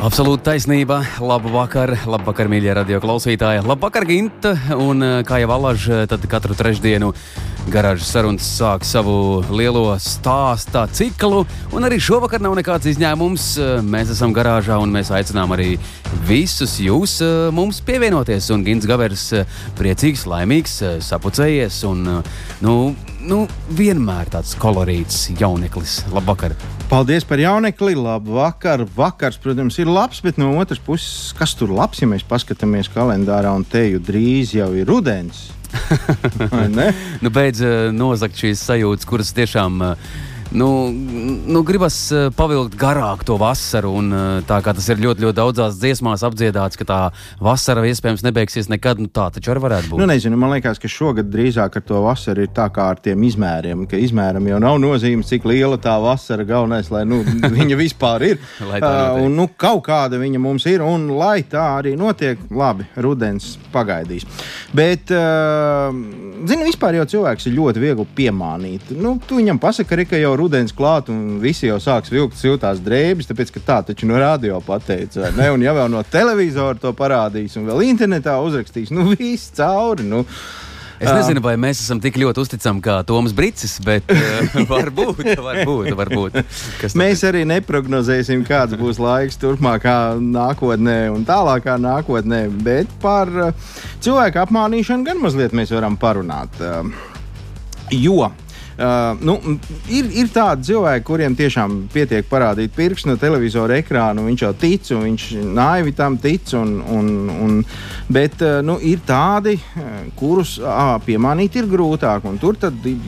Absolūti taisnība. Labu vakar, labu vakar, mīļie radio klausītāji. Labu vakar, Ginta. Un kā jau Alaž, tad katru trešdienu garāžas sarunas sāk savu lielo stāstu ciklu. Un arī šovakar nav nekāds izņēmums. Mēs esam garāžā un mēs aicinām arī visus jūs mums pievienoties. Un Gins Gavers priecīgs, laimīgs, sapucējies un nu, nu, vienmēr tāds kolorīts jauneklis. Labvakar! Paldies par jaunekli, labu vakar. Vakars, protams, ir labs, bet no otras puses, kas tur labs, ja mēs paskatāmies kalendārā un te jau drīz jau ir rudens. nu, beidz nozagt šīs sajūtas, kuras tiešām uh, nu, nu, gribas eh, pavilkt garāk to vasaru. Un, eh, tā kā tas ir ļoti, ļoti daudzās dziesmās apdziedāts, ka tā vasara iespējams nebeigsies nekad. Nu, tā taču arī varētu būt. Nu, nezinu, man liekas, ka šogad drīzāk ar to vasaru ir tā kā ar tiem izmēriem. Ka izmēram jau nav nozīme, cik liela tā vasara galvenais, lai nu, viņa vispār ir. uh, un, nu, kaut kāda viņa mums ir, un lai tā arī notiek, labi, rudens pagaidīs. Bet, uh, zinu, vispār jau cilvēks ir ļoti viegli piemānīt. Nu, tu viņam pasaki, ka jau rudens klāt, un visi jau sāks vilkt siltās drēbes, tāpēc ka tā taču no radio pateica. Un ja vēl no televizora to parādīs, un vēl internetā uzrakstīs, nu viss cauri. Nu. Es nezinu, vai mēs esam tik ļoti uzticami kā Toms Brīsīs, bet uh, varbūt, varbūt, varbūt. Mēs arī neprognozēsim, kāds būs laiks turpmākā nākotnē un tālākā nākotnē, bet par cilvēku apmānīšanu gan mazliet mēs varam parunāt. Jo Uh, nu, ir, ir tādi cilvēki, kuriem tiešām pietiek parādīt pirkstu no televizora ekrāna, viņš jau tic, un viņš naivi tam tic. Un, un, un, bet uh, nu, ir tādi, kurus uh, piemānīt ir grūtāk, tur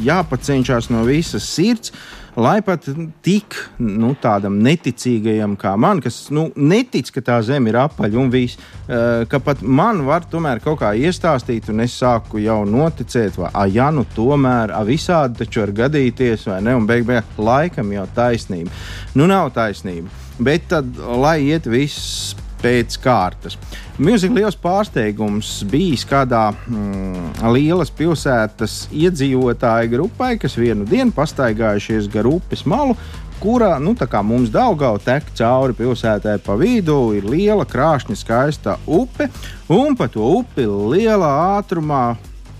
jāpacenšas no visas sirds lai pat tik nu, tādam neticīgajam kā man, kas nu, netic, ka tā zeme ir apaļa un viss, uh, ka pat man var tomēr kaut kā iestāstīt, un es sāku jau noticēt, vai ah, ja nu tomēr ah, visādi taču var gadīties, vai ne, un beig beigās laikam jau taisnība. Nu, nav taisnība. Bet tad, lai iet viss pēc kārtas. Milzīgi liels pārsteigums bijis kādā mm, lielas pilsētas iedzīvotāju grupai, kas vienu dienu pastaigājušies gar upes malu, kurā, nu, mums Daugau tek cauri pilsētai pa vidu, ir liela, krāšņa, skaista upe, un pa to upi lielā ātrumā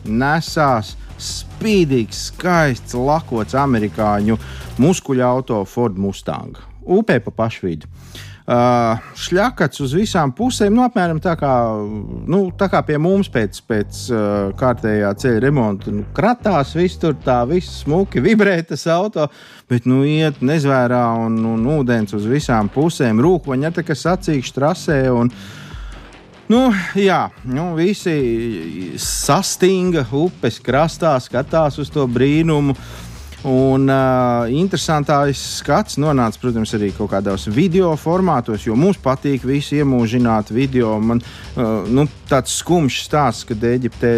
nesās spīdīgs, skaists, lakots amerikāņu muskuļu auto Ford Mustang. Upē pa pašvidu. Uh, šļakats uz visām pusēm, nu, apmēram tā kā, nu, tā kā pie mums pēc, pēc uh, kārtējā ceļa remonta. Nu, kratās viss tur tā, viss smuki vibrē tas auto, bet, nu, iet nezvērā un, un ūdens uz visām pusēm, rūkvaņa tā kā sacīkš trasē. Un, Nu, jā, nu, visi sastinga upes krastā, skatās uz to brīnumu. Uh, Un uh, interesantāks skats nonāca, protams, arī kaut kādos video formātos, jo mums patīk visi iemūžināt video. Man uh, nu, tāds skumjš stāsts, kad Eģiptē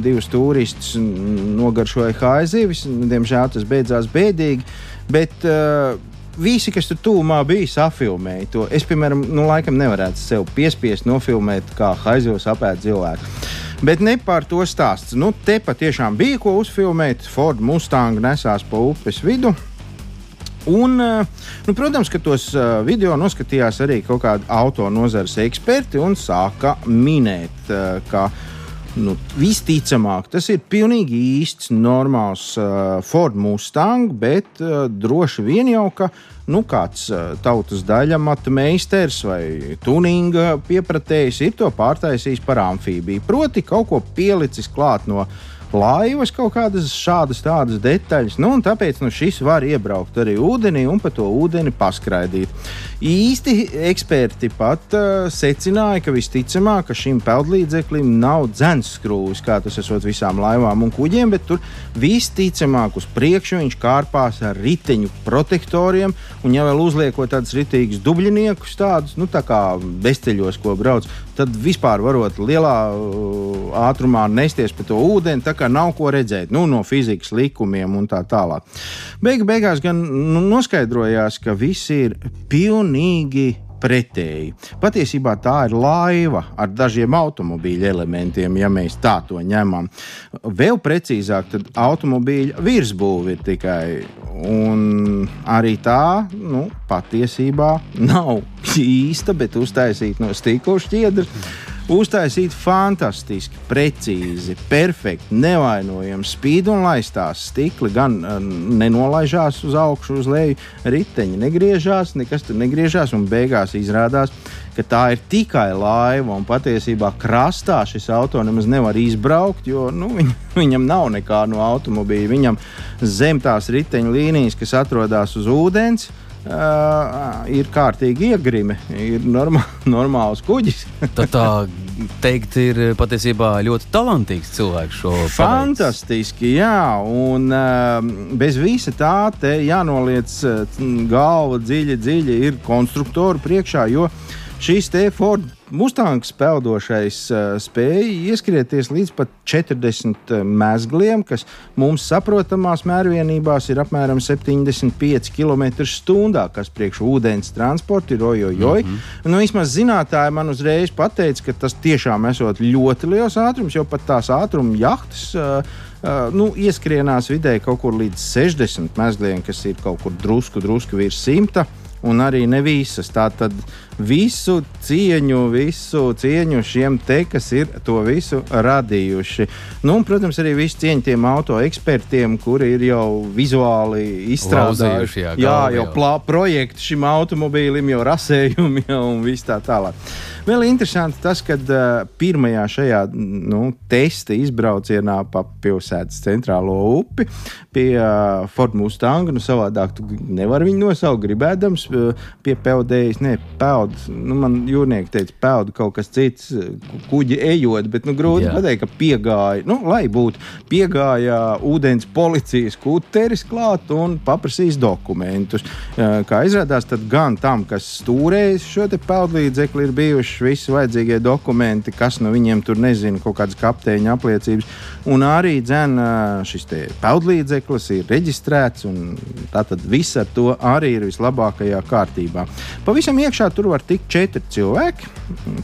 divus turistus nogaršoja haizivis. Diemžēl tas beidzās bēdīgi. Bet, uh, visi, kas tur tūmā bija, safilmēja to. Es, piemēram, nu, laikam nevarētu sev piespiest nofilmēt, kā haizivs apēd cilvēku. Bet ne par to stāsts. Nu, te patiešām bija ko uzfilmēt. Ford Mustang nesās pa upes vidu. Un, eh, nu, protams, ka tos eh, video noskatījās arī kaut kādi auto nozares eksperti un sāka minēt, eh, ka nu, visticamāk tas ir pilnīgi īsts, normāls Ford Mustang, bet droši vien jau ka nu, kāds tautas daļa matu meistars vai tuninga piepratējs ir to pārtaisījis par amfībiju. Proti, kaut ko pielicis klāt no laivas, kaut kādas šādas tādas detaļas. Nu, tāpēc nu, šis var iebraukt arī ūdenī un pa to ūdeni paskraidīt. Īsti eksperti pat uh, secināja, ka visticamāk, ka šim peldlīdzeklim nav dzenskrūvis, kā tas esot visām laivām un kuģiem, bet tur visticamāk uz priekšu viņš kārpās ar riteņu protektoriem, un ja vēl uzliekot tādus ritīgus dubļiniekus, tādus, nu tā kā bezceļos, ko brauc, tad vispār varot lielā uh, ātrumā nesties pa to ūdeni, tā kā nav ko redzēt nu, no fizikas likumiem un tā tālāk. Beigu beigās gan nu, noskaidrojās, ka viss ir pilnīgi pretēji. Patiesībā tā ir laiva ar dažiem automobīļa elementiem, ja mēs tā to ņemam. Vēl precīzāk, tad automobīļa virsbūve ir tikai. Un arī tā nu, patiesībā nav īsta, bet uztaisīta no stikla šķiedras. Uztaisīt fantastiski, precīzi, perfekti, nevainojami spīd un laistās. Stikli gan uh, nenolaižās uz augšu, uz leju, riteņi negriežās, nekas tur negriežās, un beigās izrādās, tā ir tikai laiva. Un patiesībā krastā šis auto nemaz nevar izbraukt, jo nu, viņ, viņam nav nekā no automobīļa. Viņam zem tās riteņa līnijas, kas atrodas uz ūdens, uh, ir kārtīgi iegrimi, ir normā, normāls kuģis. Tad tā teikt, ir patiesībā ļoti talantīgs cilvēks šo Fantastiski, jā, un uh, bez visa tā te jānoliec uh, galva dziļi, dziļi ir konstruktoru priekšā, jo šīs te Ford Mustangs peldošais uh, spēja ieskrieties līdz pat 40 mezgliem, kas mums saprotamās mērvienībās ir apmēram 75 km/h, kas priekš ūdens transporta ir ojojoj. Mm -hmm. nu, vismaz zinātāji man uzreiz pateica, ka tas tiešām esot ļoti liels ātrums, jo pat tās ātruma jahtas. Uh, Uh, nu, ieskrienās vidēji kaut kur līdz 60 mezgliem, kas ir kaut kur drusku, drusku virs 100 un arī ne visas. Tātad visu cieņu, visu cieņu šiem te, kas ir to visu radījuši. Nu, un, protams, arī visu cieņu tiem auto ekspertiem, kuri ir jau vizuāli izstrādājuši jā, jā, jau plā, projektu šim automobīlim, jau rasējumi jau un viss tā tālāk. Vēl interesanti tas, ka uh, pirmajā šajā nu, testa izbraucienā pa pilsētas centrālo upi pie uh, Ford Mustanga, nu savādāk tu nevari viņu nosaukt, gribēdams uh, pie peldējas, ne, peld, nu man jūrnieki teica, peld kaut kas cits, kuģi ejot, bet nu grūti Jā. pateikt, ka piegāja, nu lai būtu, piegāja ūdens policijas kuteris klāt un paprasīs dokumentus. Kā izrādās, tad gan tam, kas stūrējis šo te peldlīdzekli, ir bijuši visi vajadzīgie dokumenti, kas no viņiem tur nezina, kaut kādas kapteiņa apliecības. Un arī dzēn, šis peldlīdzeklis ir reģistrēts, un tātad viss ar to arī ir vislabākajā kārtībā. Pavisam iekšā tur var tikt četri cilvēki,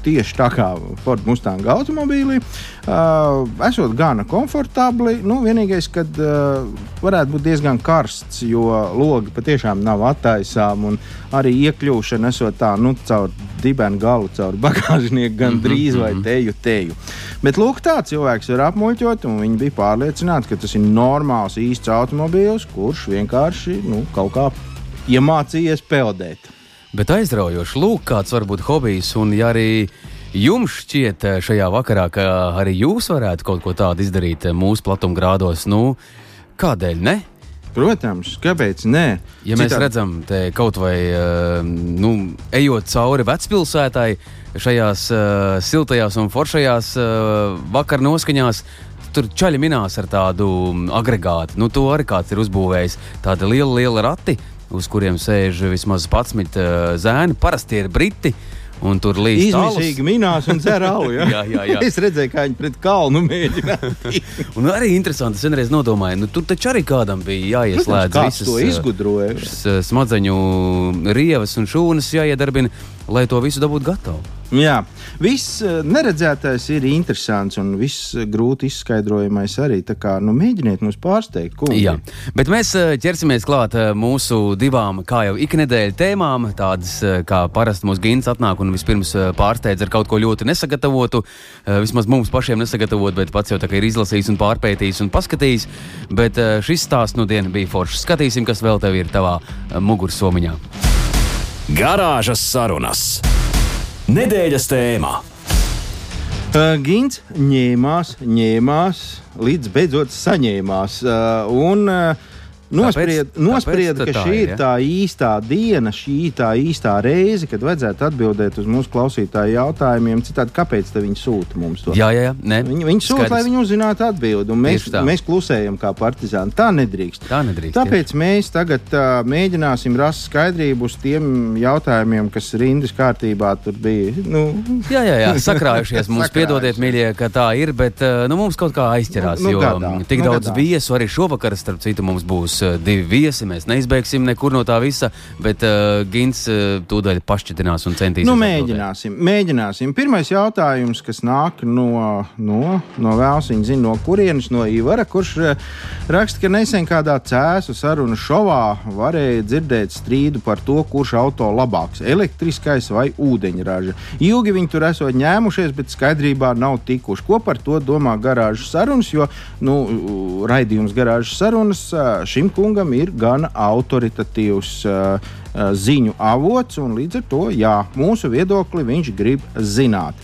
tieši tā kā Ford Mustang automobīlī. Uh, esot gana komfortabli, nu, vienīgais, kad uh, varētu būt diezgan karsts, jo logi patiešām nav attaisām, arī iekļūšana esot tā, nu, caur dibenu galu, caur bagāžnieku, gan drīz vai teju, teju. Bet lūk, tā cilvēks var apmuļķot, un viņi bija pārliecināti, ka tas ir normāls, īsts automobīls, kurš vienkārši nu, kaut kā iemācījies peldēt. Bet aizraujoši, lūk, kāds var būt hobijs, un ja arī jums šķiet šajā vakarā, ka arī jūs varētu kaut ko tādu izdarīt mūsu platumgrādos, nu, kādēļ ne? Protams, kāpēc nē? Ja mēs Citā... redzam, te kaut vai nu, ejot cauri vecpilsētai, šajās uh, siltajās un foršajās uh, vakar noskaņās. Tur čaļi minās ar tādu agregātu. Nu, to arī kāds ir uzbūvējis. Tāda liela, liela rati, uz kuriem sēž vismaz 11 uh, zēni. Parasti ir briti. Un tur līdzi izmisīgi minās un dzer alu. Ja? jā, jā, jā. Es redzēju, kā viņi pret kalnu mēģināja. un arī interesanti, es vienreiz nodomāju, nu tur taču arī kādam bija jāieslēdz Protams, visas to izgudroja. Smadzeņu rievas un šūnas jāiedarbina, lai to visu dabūtu gatavu. Jā, viss eh, neredzētais ir interesants un viss eh, grūti izskaidrojamais arī. Tā kā nu, mēģiniet mums pārsteigt, ko Jā, bet mēs eh, ķersimies klāt mūsu divām, kā jau iknedēļa tēmām. Tādas kā parasti mūsu gins atnāk un vispirms pārsteidz ar kaut ko ļoti nesagatavotu. Vismaz mums pašiem nesagatavot, bet pats jau tā kā ir izlasījis un pārpētījis un paskatījis. Bet šis stāsts nu diena bija foršs. Skatīsim, kas vēl tev ir tavā mugursomiņā. Garāžas sarunas. Nedēļas tēmā. Uh, Gins ņēmās, ņēmās, līdz beidzot saņēmās. Uh, un, uh, Nospried, Kāpēc- nospried kāpēc ka tā šī ir, ir ja? tā īstā diena, šī tā īstā reize, kad vajadzētu atbildēt uz mūsu klausītāju jautājumiem. Citādi, kāpēc viņi sūta mums to? Jā, jā, jā. Nē, Viņi, viņi sūta, lai viņi uzzinātu atbildi, un mēs, Tieši mēs klusējam kā partizāni. Tā nedrīkst. Tā nedrīkst. Tāpēc mēs tagad uh, mēģināsim rast skaidrību uz tiem jautājumiem, kas rindas kārtībā tur bija. Nu, Jā, jā, jā, sakrājušies. Mums piedodiet, mīļie, ka tā ir, bet uh, nu, mums kaut kā aizķerās. Nu, nu jo gadā, tik nu daudz gadā. viesu arī šovakar, starp citu, mums būs uh, divi viesi. Mēs neizbēgsim nekur no tā visa, bet uh, Gins uh, tūdaļ pašķitinās un centīsies. Nu, atbildēt. mēģināsim, mēģināsim. Pirmais jautājums, kas nāk no, no, no vēlas, viņa zina, no kurienes, no Ivara, kurš eh, raksta, ka nesen kādā cēsu sarunu šovā varēja dzirdēt strīdu par to, kurš auto labāks - elektriskais vai ūdeņraža. Ilgi viņi tur esot ņēmušies, bet skaidrībā nav tikuši. Ko par to domā garāžas sarunas, jo nu, raidījums garāžas sarunas eh, šim kungam ir gana autoritatīvs. uh, ziņu avots, un līdz ar to jā, mūsu viedokli viņš grib zināt.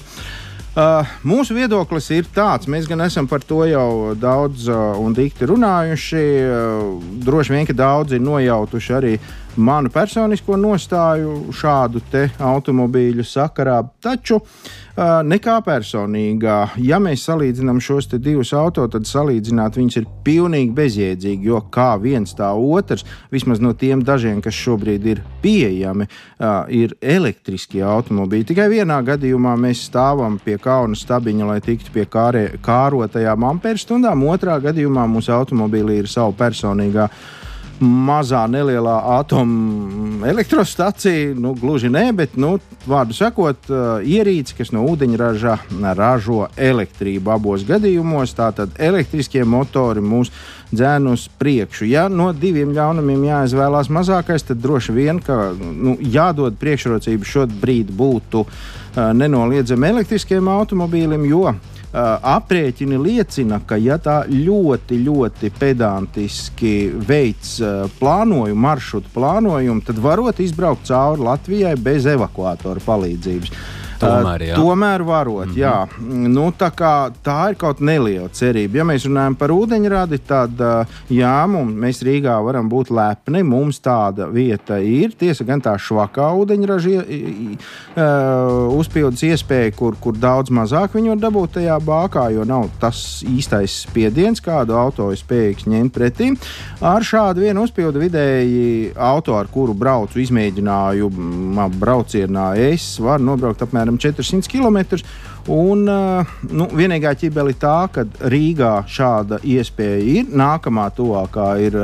Uh, mūsu viedoklis ir tāds, mēs gan esam par to jau daudz uh, un dikti runājuši. Uh, droši vien, ka daudzi ir nojautuši arī manu personisko nostāju šādu automobīļu sakarā. Taču uh, nekā personīgā, ja mēs salīdzinām šos divus autos, tad salīdzināt viņus ir pilnīgi bezjēdzīgi, jo kā viens tā otrs, vismaz no tiem dažiem, kas šobrīd ir pieejami, uh, ir elektriskie automobīļi. Tikai vienā gadījumā mēs stāvam pie kauna stabiņa, lai tiktu pie kārē, kārotajām amperstundām. Otrā gadījumā mūsu automobīlī ir savu personīgā mazā, nelielā atomelektrostacija. Nu, gluži nē, bet, nu, vārdu sakot, uh, ierīce, kas no ūdeņraža ražo elektrību abos gadījumos. Tātad elektriskie motori mūs dzēn uz priekšu. Ja no diviem ļaunumiem jāizvēlās mazākais, tad droši vien, ka nu, jādod priekšrocība šobrīd būtu uh, nenoliedzami elektriskiem automobīļiem, jo Uh, aprēķini liecina, ka, ja tā ļoti, ļoti pedantiski veids uh, plānojumu, maršrutu plānojumu, tad varot izbraukt cauri Latvijai bez evakuatora palīdzības. Tomēr, jā. Tomēr varot, mm -hmm. jā. Nu, tā, kā, tā ir kaut neliela cerība. Ja mēs runājam par ūdeņradi, tad jā, mums, mēs Rīgā varam būt lepni. Mums tāda vieta ir. Tiesa gan tā švakā ūdeņraža uh, uzpildes iespēja, kur, kur daudz mazāk viņu var dabūt tajā bākā, jo nav tas īstais spiediens, kādu auto ir spējīgs ņemt pretī. Ar šādu vienu uzpildu vidēji auto, ar kuru braucu, izmēģināju braucienā, es varu nobraukt apmēram 400 km. Un, uh, nu, vienīgā ķibele ir tā, ka Rīgā šāda iespēja ir. Nākamā tuvākā ir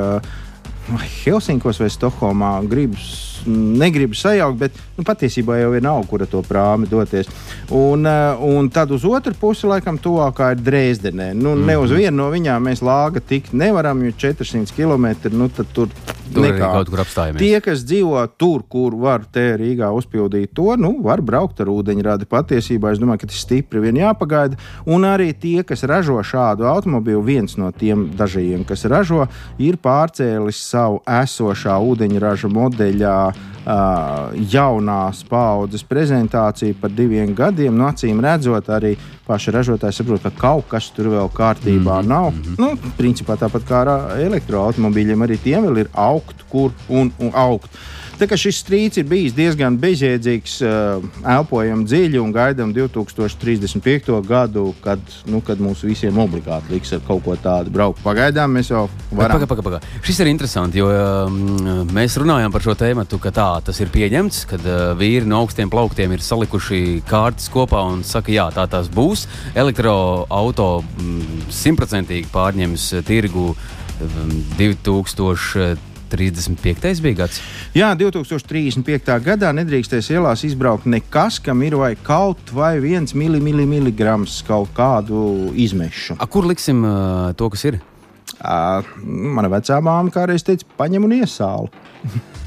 vai Helsinkos vai Stokholmā. Gribas, negribu sajaukt, bet nu, patiesībā jau ir nav, kura to prāmi doties. Un, uh, un tad uz otru pusi, laikam, tuvākā ir Dresdenē. Nu, mm -hmm. Ne uz vienu no viņām mēs lāga tikt nevaram, jo 400 km nu, tur nekā. kaut kur apstājamies. Tie, kas dzīvo tur, kur var te Rīgā uzpildīt to, nu, var braukt ar ūdeņradi. Patiesībā es domāju, ka tas stipri vien jāpagaida. Un arī tie, kas ražo šādu automobīlu, viens no tiem dažajiem, kas ražo, ir pārcēlis savu esošā ūdeņraža modeļā. Uh, jaunās paudzes prezentācija par diviem gadiem. No acīm redzot, arī paši ražotāji saprot, ka kaut kas tur vēl kārtībā mm -hmm. nav. Nu, principā tāpat kā ar elektroautomobīļiem, arī tiem vēl ir augt, kur un, un augt. Tā kā šis strīds ir bijis diezgan bezjēdzīgs, uh, elpojam dziļi un gaidām 2035. gadu, kad, nu, kad mums visiem obligāti liks ar kaut ko tādu braukt. Pagaidām mēs jau varam. Paga, paga, paga. Šis ir interesanti, jo um, mēs runājam par šo tēmu, ka tā tas ir pieņemts, kad uh, vīri no augstiem plauktiem ir salikuši kārtas kopā un saka, jā, tā tas būs. Elektroautorāta simtprocentīgi pārņems tirgu um, 2000. 35. bija gads. Jā, 2035. gadā nedrīkstēs ielās izbraukt nekas, kam ir vai kaut vai viens mili, mili, miligrams kaut kādu izmešu. A, kur liksim uh, to, kas ir? Uh, mana vecā māma kādreiz teica, paņem un iesāli.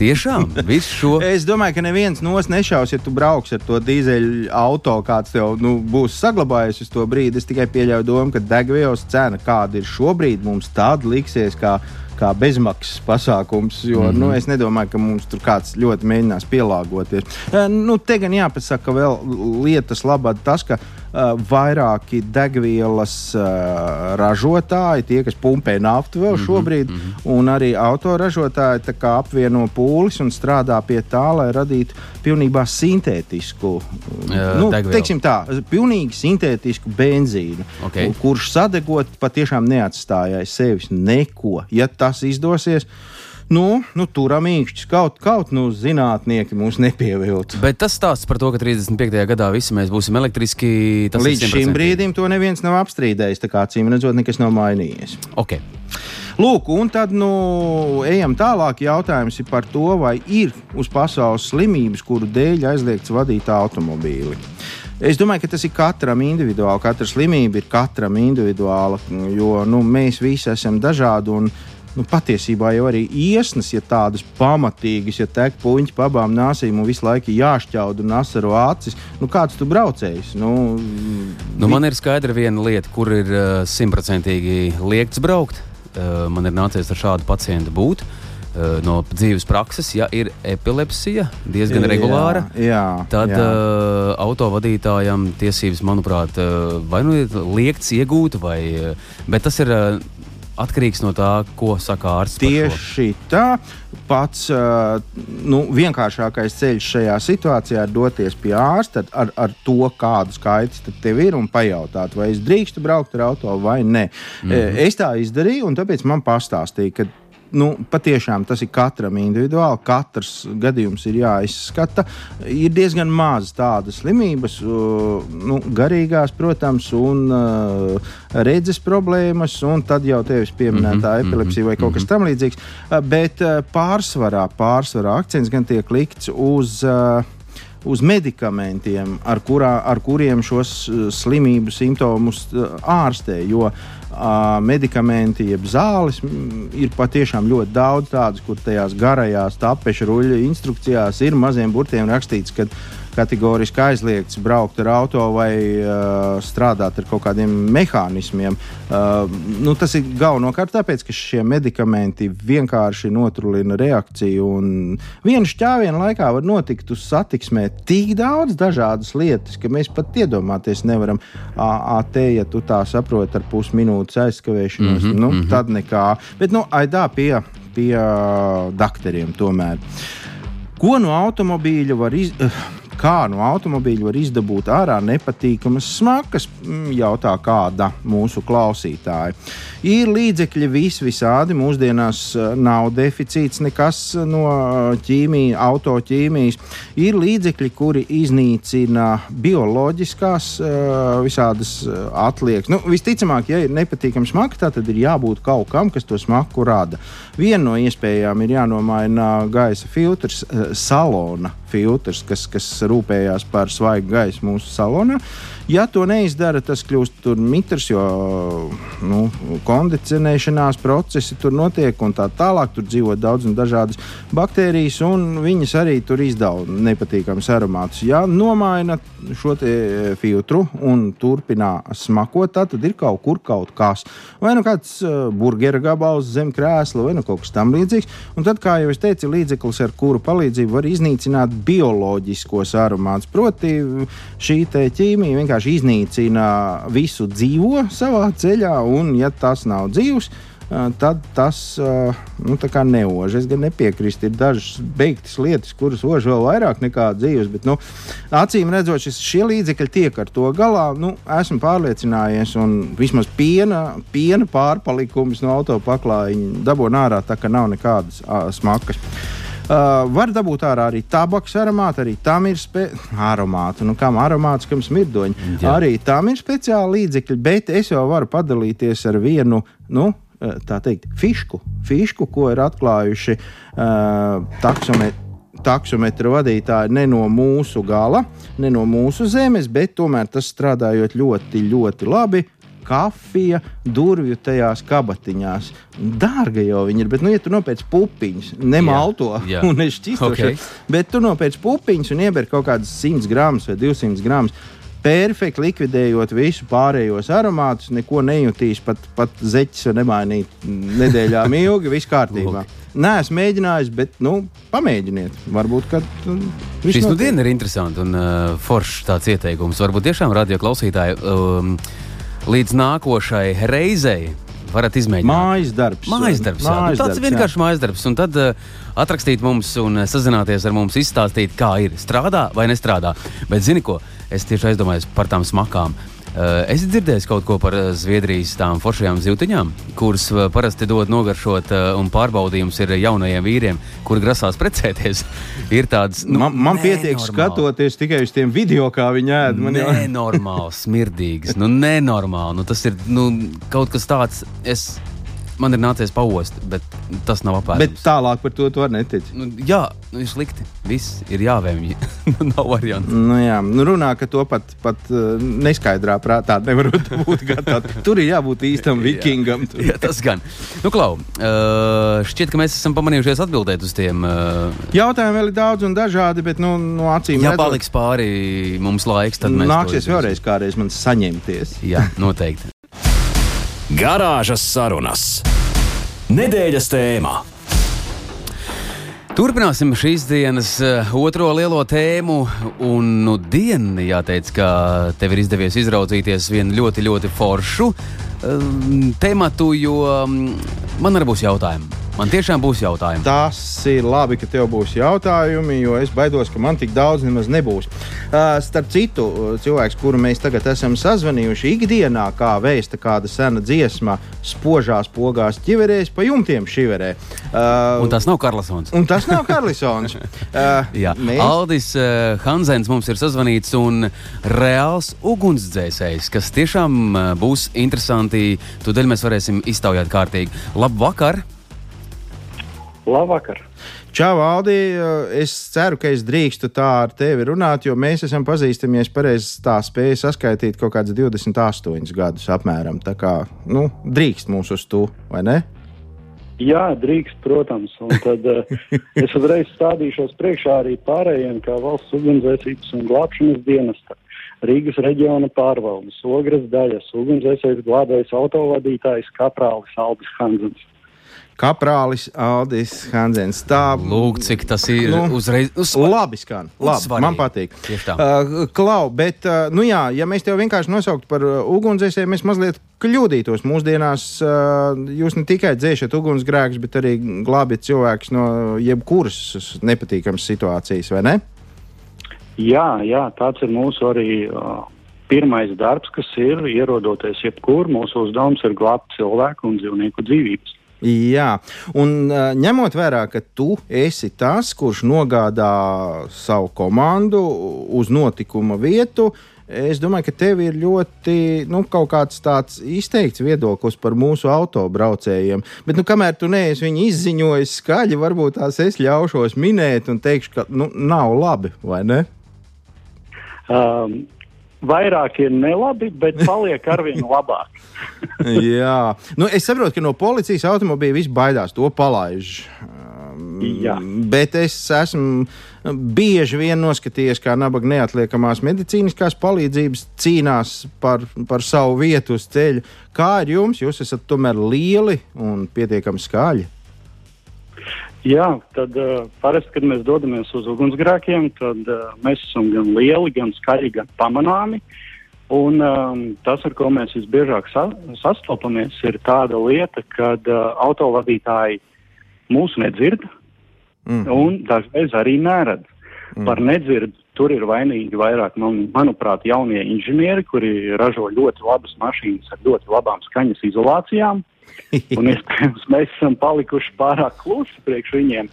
Tiešām, visu šo. Es domāju, ka neviens nos nešaus, ja tu brauks ar to dīzeļu auto, kāds tev nu, būs saglabājies uz to brīdi. Es tikai pieļauju domu, ka degvielas cena, kāda ir šobrīd, mums tāda liksies. Kā kā bezmaksas pasākums, jo mm -hmm. nu, es nedomāju, ka mums tur kāds ļoti mēģinās pielāgoties. E, nu, te gan jāpasaka vēl lietas labā tas, ka vairāki degvielas uh, ražotāji, tie, kas pumpē naftu vēl šobrīd, mm -hmm. un arī autoražotāji apvieno pūles un strādā pie tā, lai radītu pilnībā sintētisku, Jā, nu, teiksim tā, pilnīgi sintētisku benzīnu, Ok. kurš sadegot patiešām neatstāja aiz sevis neko. Ja tas izdosies, nu, nu turam īkšķis, kaut, kaut nu, zinātnieki mūs nepieviltu. Bet tas stāsts par to, ka 35. gadā visi mēs būsim elektriski. Līdz šim 100%. brīdim to neviens nav apstrīdējis. Tā kā cīm redzot, nekas nav mainījies. Ok. Lūk, un tad nu, ejam tālāk. Jautājums ir par to, vai ir uz pasaules slimības, kuru dēļ aizliegts vadīt automobīli. Es domāju, ka tas ir katram individuāli. Katra slimība ir katram individuāla, jo nu, mēs visi esam dažādi. Un, Nu, patiesībā jau arī iesnas, ja tādas pamatīgas, ja tek puņķi pa abām nāsīm un visu laiku jāšķaud un asaro acis, nu kāds tu braucējs? Nu, Nu, man ir skaidra viena lieta, kur ir uh, simtprocentīgi liekts braukt. Uh, man ir nācies ar šādu pacientu būt. Uh, no dzīves prakses, ja ir epilepsija diezgan regulāra, Jā, jā, tad jā. uh, autovadītājam tiesības, manuprāt, uh, vai nu ir liekts iegūt, vai, uh, bet tas ir uh, atkarīgs no tā, ko saka ārsts. Tieši tā. Pats nu, vienkāršākais ceļš šajā situācijā ir doties pie ārsta ar, ar to, kādas kaitas tev ir un pajautāt, vai es drīkstu braukt ar auto vai nē. Mm -hmm. Es tā izdarīju, un tāpēc man pastāstīja, ka nu, patiešām tas ir katram individuāli. Katrs gadījums ir jāizskata. Ir diezgan maz tādas slimības, nu, garīgās, protams, un redzes problēmas, un tad jau tevis pieminētā mm -hmm, epilepsija vai kaut kas tamlīdzīgs. Uh, bet pārsvarā, pārsvarā akcents gan tiek likts uz. Uz medikamentiem, ar, kurā, ar kuriem šos slimību simptomus ārstē. Jo uh, medikamenti, jeb zāles, ir patiešām ļoti daudz tādas, kur tajās garajās tapeša ruļļu instrukcijās ir maziem burtiem rakstīts, ka kategoriski aizliegts braukt ar auto vai uh, strādāt ar kaut kādiem mehānismiem. Uh, nu, tas ir galvenokārt tāpēc, ka šie medikamenti vienkārši notrulina reakciju. Vienu šķāvienu laikā var notikt uz satiksmē tik daudz dažādas lietas, ka mēs pat iedomāties nevaram. AT, ja tu tā saproti, ar pusminūtes aizskavēšanos, mm -hmm, nu, mm -hmm. tad nekā. Bet, nu, aidā pie, pie uh, doktoriem tomēr. Ko no automobīļa var izdarīt? Kā no automobīļa var izdabūt ārā nepatīkamas smakas, Mm, jautā kāda mūsu klausītāja. Ir līdzekļi vis visādi. Mūsdienās eh, nav deficīts nekas no ķīmijas, autoķīmijas. Ir līdzekļi, kuri iznīcina bioloģiskās eh, visādas eh, atliekas. Nu, visticamāk, ja ir nepatīkama smaka, tad ir jābūt kaut kam, kas to smaku rada. Viena no iespējām ir jānomaina gaisa filtrs, eh, salona filtrs, kas, kas rūpējās par svaigu gaisu mūsu salonā. Ja to neizdara, tas kļūst mitrs, jo nu, kondicionēšanās procesi tur notiek un tā tālāk. Tur dzīvo daudz un dažādas baktērijas, un viņas arī tur izdala nepatīkamus aromātus. Ja nomaina šo filtru un turpina smakot, tad ir kaut kur kaut kas. Vai nu kāds uh, burgeru gabals zem krēsla, vai nu kaut kas tamlīdzīgs. Un tad, kā jau es teicu, līdzeklis, ar kuru palīdzību var iznīcināt bioloģiskos aromātus. Proti, šī ķīmija vienkārši iznīcina visu dzīvo savā ceļā, un, ja tas nav dzīvs, uh, tad tas uh, nu, neož. Es gan nepiekrītu. Ir dažas beigtas lietas, kuras ož vēl vairāk nekā dzīves, bet nu, acīm redzot, šis, šie līdzekļi tiek ar to galā. Nu, esmu pārliecinājies, un vismaz piena, piena pārpalikums no autopaklājiņa dabūna ārā, tā ka nav nekādas uh, smakas. Uh, var dabūt ārā arī tabaks aromātu, arī tam ir aromāti. Nu, kam aromāts, kam smirdoņi. Jā. Arī tam ir speciāli līdzekļi, bet es jau varu padalīties ar vienu. Nu, uh, Tā teikt, fišku, fišku ko ir atklājuši uh, taksometri taksometra vadītāji ne no mūsu gala, ne no mūsu zemes, bet tomēr tas strādājot ļoti, ļoti labi. Kafija, durvju tajās kabatiņās. Dārga jau viņi ir, bet, nu, ja tu nopērci pupiņas, nemalto Jā, jā. un es šķistošu, Ok. okay. bet tu nopērci pupiņas un ieber kaut kādas 100 gramus vai 200 gramus. perfekti likvidējot visu pārējos aromātus, neko nejutīs, pat, pat zeķis var nemainīt nedēļām ilgi, viss kārtībā. Nē, esmu mēģinājis, bet, nu, pamēģiniet. Varbūt, ka. Šis nu diena ir interesants un uh, foršs tāds ieteikums. Varbūt tiešām radio klausītāji um, līdz nākošai reizei varat izmēģināt. Mājas darbs. Mājas darbs. Jā. Mājas tāds darbs, vienkārši jā. mājas darbs. Un tad uh, atrakstīt mums un sazināties ar mums, izstāstīt, kā ir. Strādā vai nestrādā. Bet zini ko? Es tieši aizdomājos par tām smakām. Uh, es dzirdēju kaut ko par Zviedrijas tām foršajām zīltiņām, kuras uh, parasti dod nogaršot, un pārbaudījums ir jaunajiem vīriem, kuri grasās precēties. ir tāds, nu, man, man pietiek skatoties tikai uz tiem video, kā viņi ēd. Man jau nenormāls, smirdīgs, nu, nenormāli. Nu, tas ir nu, kaut kas tāds. Es man ir nācies paost, bet tas nav apēdams. Bet tālāk par to tu vari netikt. Nu, jā, nu, ir slikti. Viss ir jāvēmj. nav variantu. Nu, jā, nu, runā, ka to pat, pat uh, neskaidrā prātā nevar būt gatavs. Tur ir jābūt īstam vikingam. jā, tas gan. Nu, Klau, uh, šķiet, ka mēs esam pamanījušies atbildēt uz tiem. Uh... Jautājumi vēl ir daudz un dažādi, bet nu, no acīm redzot, ja paliks pāri mums laiks, tad mēs nāksies vēlreiz kādreiz man saņemties. jā, noteikti. Garāžas sarunas. Nedēļas tēmā. Turpināsim šīs dienas uh, otro lielo tēmu. Un nu dienu jāteic, ka tev ir izdevies izraudzīties vienu ļoti, ļoti foršu uh, tematu, jo um, man arī būs jautājumi. Man tiešām būs jautājumi. Tas ir labi, ka tev būs jautājumi, jo es baidos, ka man tik daudz nemaz nebūs. Uh, starp citu, cilvēks, kuru mēs tagad esam sazvanījuši ikdienā, kā vēsta kāda sena dziesma, spožās pogās ķiverēs, pa jumtiem šiverē. Uh, un tas nav Karlsons. Un tas nav Karlsons. uh, Jā, mēs... Aldis uh, Hansens mums ir sazvanīts un reāls ugunsdzēsējs, kas tiešām uh, būs interesanti. Tūdaļ mēs varēsim iztaujāt kārtīgi. Labvakar! Labvakar! Čau, Aldi! Es ceru, ka es drīkstu tā ar tevi runāt, jo mēs esam pazīstami, es pareizi tā spēju saskaitīt kaut kādus 28 gadus apmēram. Tā kā nu, drīkst mūs uz to, vai ne? Jā, drīkst, protams. Un tad uh, es uzreiz stādīšos priekšā arī pārējiem, kā valsts ugunsdzēsības un glābšanas dienesta. Rīgas reģiona pārvaldes, ogres daļas, ugunsdzēsējs glābējs autovadītājs Kaprālis Albis Hansens. Kaprālis Aldis Hansens. Tā, Lūk, cik tas ir nu, uzreiz. Uz, labi skan, labi, svarīgi. man patīk. Uh, Klau, bet, uh, nu jā, ja mēs tev vienkārši nosauktu par uh, ugunsdzēsēju, mēs mazliet kļūdītos. Mūsdienās uh, jūs ne tikai dzēšat ugunsgrēkus, bet arī glābjat cilvēkus no jebkuras nepatīkamas situācijas, vai ne? Jā, jā, tāds ir mūsu arī. Uh pirmais darbs, kas ir ierodoties jebkur, mūsu uzdevums ir glābt cilvēku un dzīvnieku dzīvības. Jā, un ņemot vērā, ka tu esi tas, kurš nogādā savu komandu uz notikuma vietu, es domāju, ka tev ir ļoti nu, tāds izteikts viedoklis par mūsu autobraucējiem. Bet, nu, kamēr tu neesi viņu izziņojis skaļi, varbūt tās es ļaušos minēt un teikšu, ka nu, nav labi, vai ne? Um vairāk ir nelabi, bet paliek arvien labāk. Jā, nu, es saprotu, ka no policijas automobīļa viss baidās, to palaiž. Jā. Bet es esmu bieži vien noskatījies, kā nabaga neatliekamās medicīniskās palīdzības cīnās par, par savu vietu uz ceļa. Kā ir jums? Jūs esat tomēr lieli un pietiekami skaļi. Jā, tad uh, parasti, kad mēs dodamies uz ugunsgrēkiem, tad uh, mēs esam gan lieli, gan skaļi, gan pamanāmi. Un um, tas, ar ko mēs visbiežāk sa sastopamies, ir tāda lieta, ka uh, autovadītāji mūs nedzird mm. un dažreiz arī neredz. Mm. Par nedzird tur ir vainīgi vairāk, man, manuprāt, jaunie inženieri, kuri ražo ļoti labas mašīnas ar ļoti labām skaņas izolācijām. Un iespējams, mēs esam palikuši pārāk klusi priekš viņiem,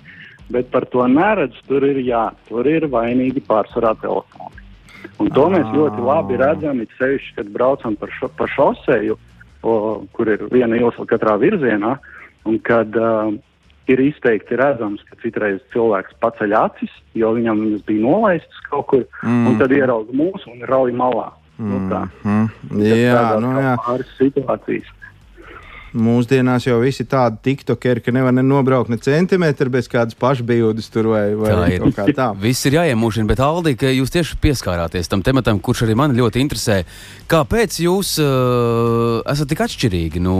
bet par to neredz. Tur ir jā, tur ir vainīgi pārsvarā telefoni. Un to mēs ļoti labi redzam, it sevišķi, kad braucam par, šo, par šoseju, o, kur ir viena iela katrā virzienā, un kad uh, ir izteikti redzams, ka citreiz cilvēks paceļ acis, jo viņam viņas bija nolaistas kaut kur, mm. un tad ieraudzīja mūsu un rauj malā. Mm. Nu, tā. mm. Jā, nu, pāris situācijas. Mūsdienās jau visi tādi tiktokeri, ka nevar ne nobraukt ne centimetru bez kādas pašbijūdas tur vai, vai Tā ir. kā tā. Viss ir jāiemūžina, bet Aldi, ka jūs tieši pieskārāties tam tematam, kurš arī man ļoti interesē. Kāpēc jūs uh, esat tik atšķirīgi? Nu,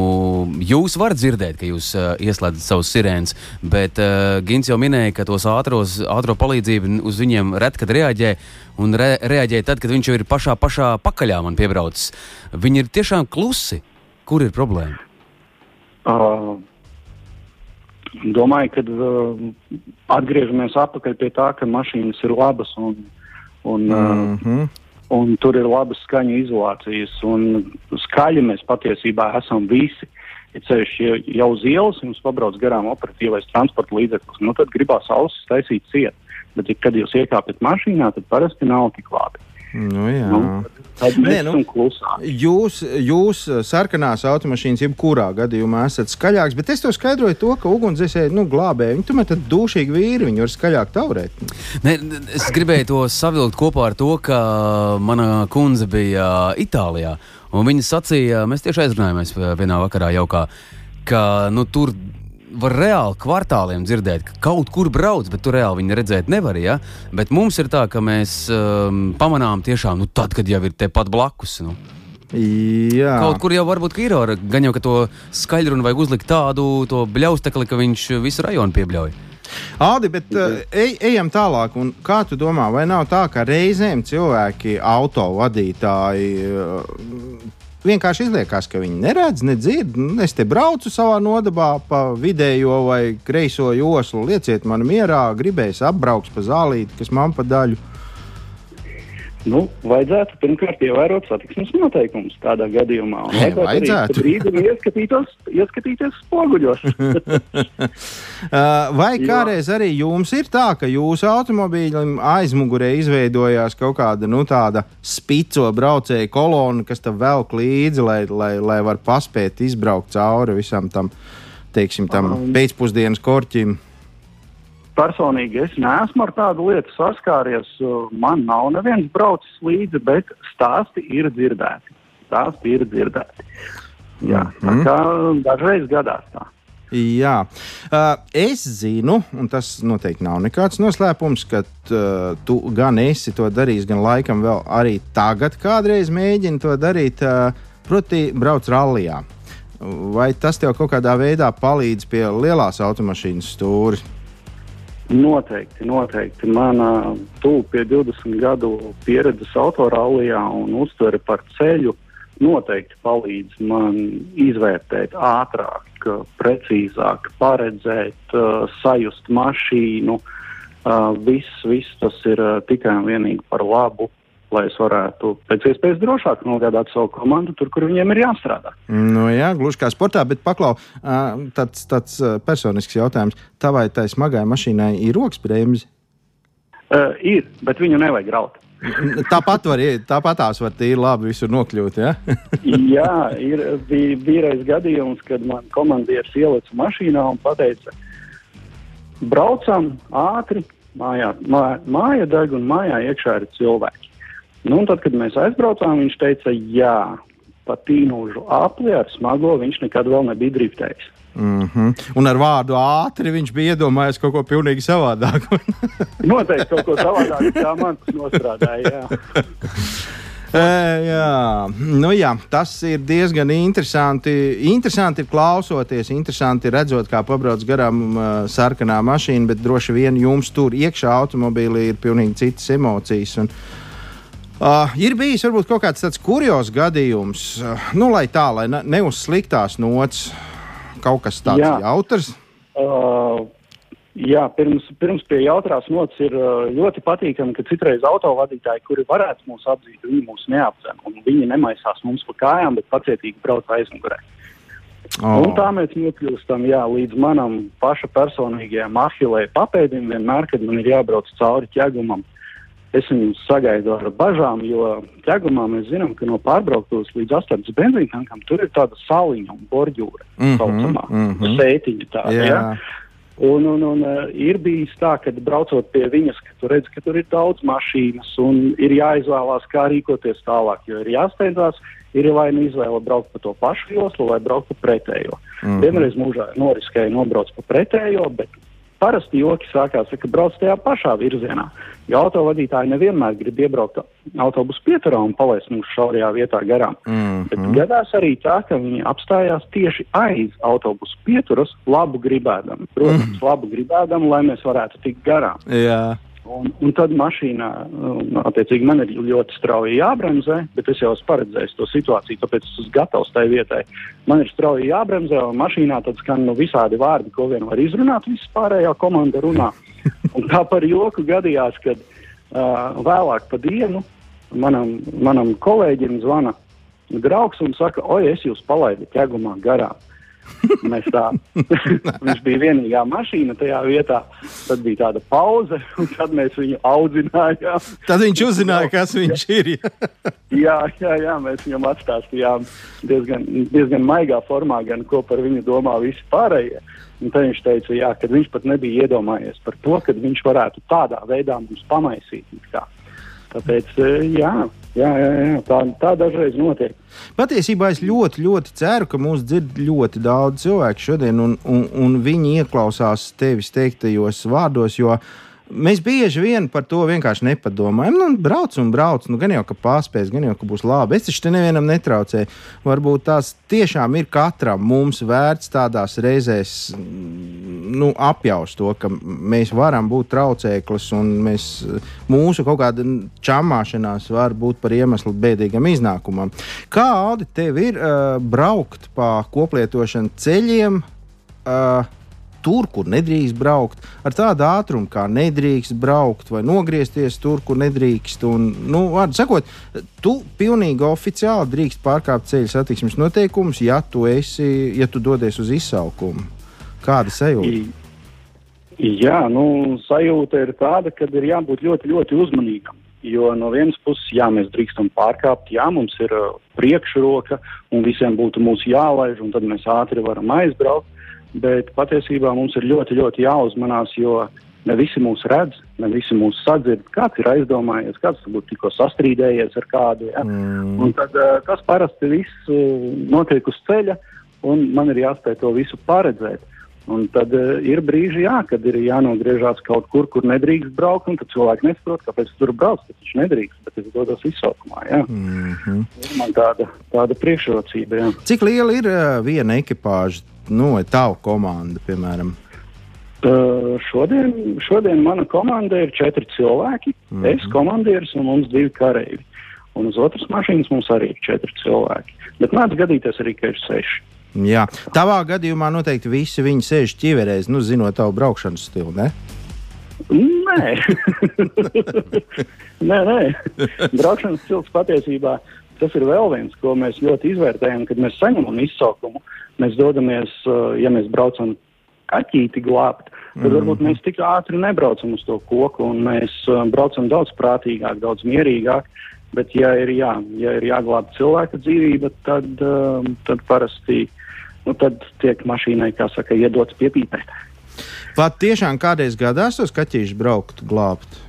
jūs varat dzirdēt, ka jūs uh, ieslēdzat savus sirēnas, bet uh, Gins jau minēja, ka tos ātros, ātro palīdzību uz viņiem ret, kad reaģē. Un re, reaģēja tad, kad viņš jau ir pašā, pašā pakaļā man piebraucis. Viņi ir tiešām klusi. Kur ir problēma? Uh, domāju, ka uh, atgriežamies atpakaļ pie tā, ka mašīnas ir labas un, un, uh, Mm -hmm. un tur ir labas skaņu izolācijas. Un skaļi mēs patiesībā esam visi. Ja ceļš ja jau uz ielas jums pabrauc garām operatīvais transporta līdzeklis, nu tad gribās ausis taisīt ciet. Bet, kad jūs iekāpjat mašīnā, tad parasti nav tik labi. Nu, jā. Nu, Nē, nu-. Jūs, jūs sarkanās automašīnas, jebkurā gadījumā esat skaļāks, bet es to skaidroju to, ka ugunsdzēsēji nu, glābēji. Viņi tomēr ir dušīgi vīri, viņi var skaļāk taurēt. Ne, es gribēju to savilkt kopā ar to, ka mana kundze bija Itālijā. Un viņa sacīja, mēs tieši aizrunājāmies vienā vakarā jaukā, ka nu, tur var reāli kvartāliem dzirdēt, ka kaut kur brauc, bet tur reāli viņi redzēt nevar. Ja? Bet mums ir tā, ka mēs um, pamanām tiešām nu, tad, kad jau ir tepat blakus. Nu. Jā, Kaut kur jau varbūt ir ar gan jau ka to skaļrunu vajag uzlikt tādu to bļaustekli, ka viņš visu rajonu piebļauj. Aldi, bet uh, ej, ejam tālāk. Un Kā tu domā, vai nav tā, ka reizēm cilvēki, autovadītāji, uh, vienkārši izliekas, ka viņi neredz, nedzird? Es te braucu savā nodabā pa vidējo vai kreiso joslu, lieciet man mierā, gribēs apbraukt pa zālīti, kas man pa daļu. Nu, vajadzētu pirmkārt ievērot satiksmes noteikumus tādā gadījumā. Un Nē, vajadzētu brīdim ieskatītos, ieskatīties spoguļos. Uh, vai kādreiz arī jums ir tā, ka jūsu automobīļam aizmugurē izveidojās kaut kāda nu, tāda spico braucēju kolona, kas tam velk līdzi, lai, lai, lai var paspēt izbraukt cauri visam tam, teiksim, tam Um. pēcpusdienas korķim? Personīgi es neesmu ar tādu lietu saskāries. Man nav neviens braucis līdzi, bet stāsti ir dzirdēti. Stāsti ir dzirdēti. Jā, tā Mhm. dažreiz gadās tā. Jā, uh, es zinu, un tas noteikti nav nekāds noslēpums, ka uh, tu gan esi to darījis, gan laikam vēl arī tagad kādreiz mēģini to darīt, uh, proti, brauc rallijā. Vai tas tev kaut kādā veidā palīdz pie lielās automašīnas stūra? Noteikti, noteikti. Mana tuvu pie 20 gadu pieredzes autorālijā un uztvere par ceļu noteikti palīdz man izvērtēt ātrāk, precīzāk, paredzēt, sajust mašīnu. Viss, viss tas ir tikai un vienīgi par labu, lai es varētu pēc iespējas drošāk nogādāt savu komandu tur, kur viņiem ir jāstrādā. Nu, jā, gluži kā sportā, bet paklau, tāds, tāds personisks jautājums. Tavai tai smagai mašīnai ir rokas bremzi? Uh, ir, bet viņu nevajag raut. Tāpat var, iet- tāpat tās var tīri labi visur nokļūt. Ja? Jā, ir bija vīrais gadījums, kad man komandieris ielica mašīnā un teica, braucam ātri, mājā, mā, māja deg un mājā iekšā ir cilvēki. Nu, tad, kad mēs aizbraucām, viņš teica, jā, pa tīnūžu apli ar smago viņš nekad vēl nebija driftējis. Mm -hmm. Un ar vārdu ātri viņš bija iedomājies kaut ko pilnīgi savādāku. Noteikti kaut ko savādāk, kā man tas nostrādāja. Jā. Ē, jā. Nu, jā, tas ir diezgan interesanti. Interesanti ir klausoties, interesanti redzot, kā pabrauc garām uh, sarkanā mašīna, bet droši vien jums tur iekšā automobīlī ir pilnīgi citas emocijas. Un, Uh, ir bijis varbūt kaut kāds tāds kurjos gadījums, uh, nu, lai tā, lai ne, ne uz sliktās nots, kaut kas tāds Jā. jautrs. Uh, jā, pirms, pirms pie jautrās nots ir uh, ļoti patīkami, ka citreiz autovadītāji, kuri varētu mūs atzīt, viņi mūs neapzina. un Viņi nemaisās mums pa kājām, bet pacietīgi brauc aizmugurē. Oh. Un tā mēs nokļūstam jā, līdz manam paša personīgajam ahilē papēdim, vienmēr, kad man ir jābrauc cauri ķegumam. Es viņu sagaidu ar bažām, jo ķegumā mēs zinām, ka no pārbrauktos līdz astotnes benzīntankam tur ir tāda saliņa un borģūra. Mhm, saucamā, mhm. sētiņa tāda, Jā. jā. Un, un, un uh, ir bijis tā, ka braucot pie viņas, ka tu redz, ka tur ir daudz mašīnas un ir jāizvēlās, kā rīkoties tālāk. Jo ir jāsteidzās, ir vai nu izvēle braukt pa to pašu joslu vai braukt pa pretējo. Mm -hmm. Vienreiz mūžā noriskēju nobraukt pa pretējo, bet Parasti joki sākās, ka brauc tajā pašā virzienā. Jo autovadītāji nevienmēr grib iebraukt autobusu pieturā un palaist mūsu šaurajā vietā garām. Mm -hmm. Bet gadās arī tā, ka viņi apstājās tieši aiz autobusu pieturas, labu gribēdami. Protams, mm -hmm. labu gribēdami, lai mēs varētu tikt garām. Jā. Un, un tad mašīnā, un, attiecīgi, man ir ļoti strauji jābremzē, bet es jau esmu paredzējis to situāciju, tāpēc es esmu gatavs tai vietai. Man ir strauji jābremzē, un mašīnā tad skan nu, visādi vārdi, ko vien var izrunāt, viss pārējā komanda runā. Un tā par joku gadījās, kad uh, vēlāk pa dienu manam, manam kolēģim zvana draugs un saka, oi, es jūs palaidu ķegumā garām. Mēs tā, viņš bija vienīgā mašīna tajā vietā. Tad bija tāda pauze, un tad mēs viņu audzinājām. Tad viņš uzzināja, kas viņš ir. jā, jā, jā, mēs viņam atstāstījām diezgan, diezgan maigā formā, gan ko par viņu domā visi pārējie. Un tad viņš teica, jā, ka viņš pat nebija iedomājies par to, ka viņš varētu tādā veidā mums pamaisīt. Tāpēc, jā, jā, jā, jā tā, tā dažreiz notiek. Patiesībā es ļoti, ļoti ceru, ka mūs dzird ļoti daudz cilvēku šodien, un, un, un viņi ieklausās tevis teiktajos vārdos, jo Mēs bieži vien par to vienkārši nepadomājam. Nu, brauc un brauc, nu, gan jau ka pārspēs, gan jau ka būs labi. Es taču te nevienam netraucēju. Varbūt tās tiešām ir katram mums vērts tādās reizēs nu, apjaust to, ka mēs varam būt traucēklis un mēs, mūsu kaut kāda čamāšanās var būt par iemeslu bēdīgam iznākumam. Kā Audi tev ir uh, braukt pa koplietošanu ceļiem? Uh, tur, kur nedrīkst braukt, ar tādu ātrumu, kā nedrīkst braukt, vai nogriezties tur, kur nedrīkst. Un, nu, vārdu sakot, tu pilnīgi oficiāli drīkst pārkāpt ceļu satiksmes noteikumus, ja tu, esi, ja tu dodies uz izsaukumu. Kāda sajūta? Jā, nu, sajūta ir tāda, ka ir jābūt ļoti, ļoti uzmanīgam. Jo no vienas puses, jā, mēs drīkstam pārkāpt, jā, mums ir uh, priekšroka un visiem būtu mūsu jālaiž, un tad mēs ātri varam aizbraukt bet patiesībā mums ir ļoti, ļoti jāuzmanās, jo ne visi mūs redz, ne visi mūs sadzird. Kāds ir aizdomājies, kāds varbūt tikko sastrīdējies ar kādu. Ja? Mm. Un tad, uh, tas parasti viss uh, notiek uz ceļa, un man ir jāspēj to visu paredzēt. Un tad uh, ir brīži, jā, kad ir jānogriežās kaut kur, kur nedrīkst braukt, un tad cilvēki nesaprot, kāpēc tur brauc. Tas viņš nedrīkst, bet es dodos izsaukumā. Jā. Mm -hmm. Man tāda, tāda priekšrocība. Jā. Cik liela ir uh, viena ekipāža? nu, vai tavu komandu, piemēram? Uh, šodien, šodien mana komanda ir četri cilvēki. Mm -hmm. Es, komandieris un mums divi kareivi. Un uz otras mašīnas mums arī ir četri cilvēki. Bet mēdz gadīties arī, ka ir seši. Jā, tavā gadījumā noteikti visi viņi sēž ķiverēs, nu, zinot tavu braukšanas stilu. Ne? Nē, nē, nē. braukšanas stils patiesībā tas ir vēl viens, ko mēs ļoti izvērtējam, kad mēs saņemam izsaukumu. Uh, mēs dodamies, uh, ja mēs braucam kaķīti glābt, tad -hmm. varbūt mēs tik ātri nebraucam uz to koku un mēs uh, braucam daudz prātīgāk, daudz mierīgāk. Bet, ja ir, jā, ja ir jāglābj cilvēka dzīvība, tad, uh, tad parasti nu, tad tiek mašīnai, kā saka, iedots piepīpēt. Pat tiešām kādreiz gadās tos kaķīšus braukt, glābt?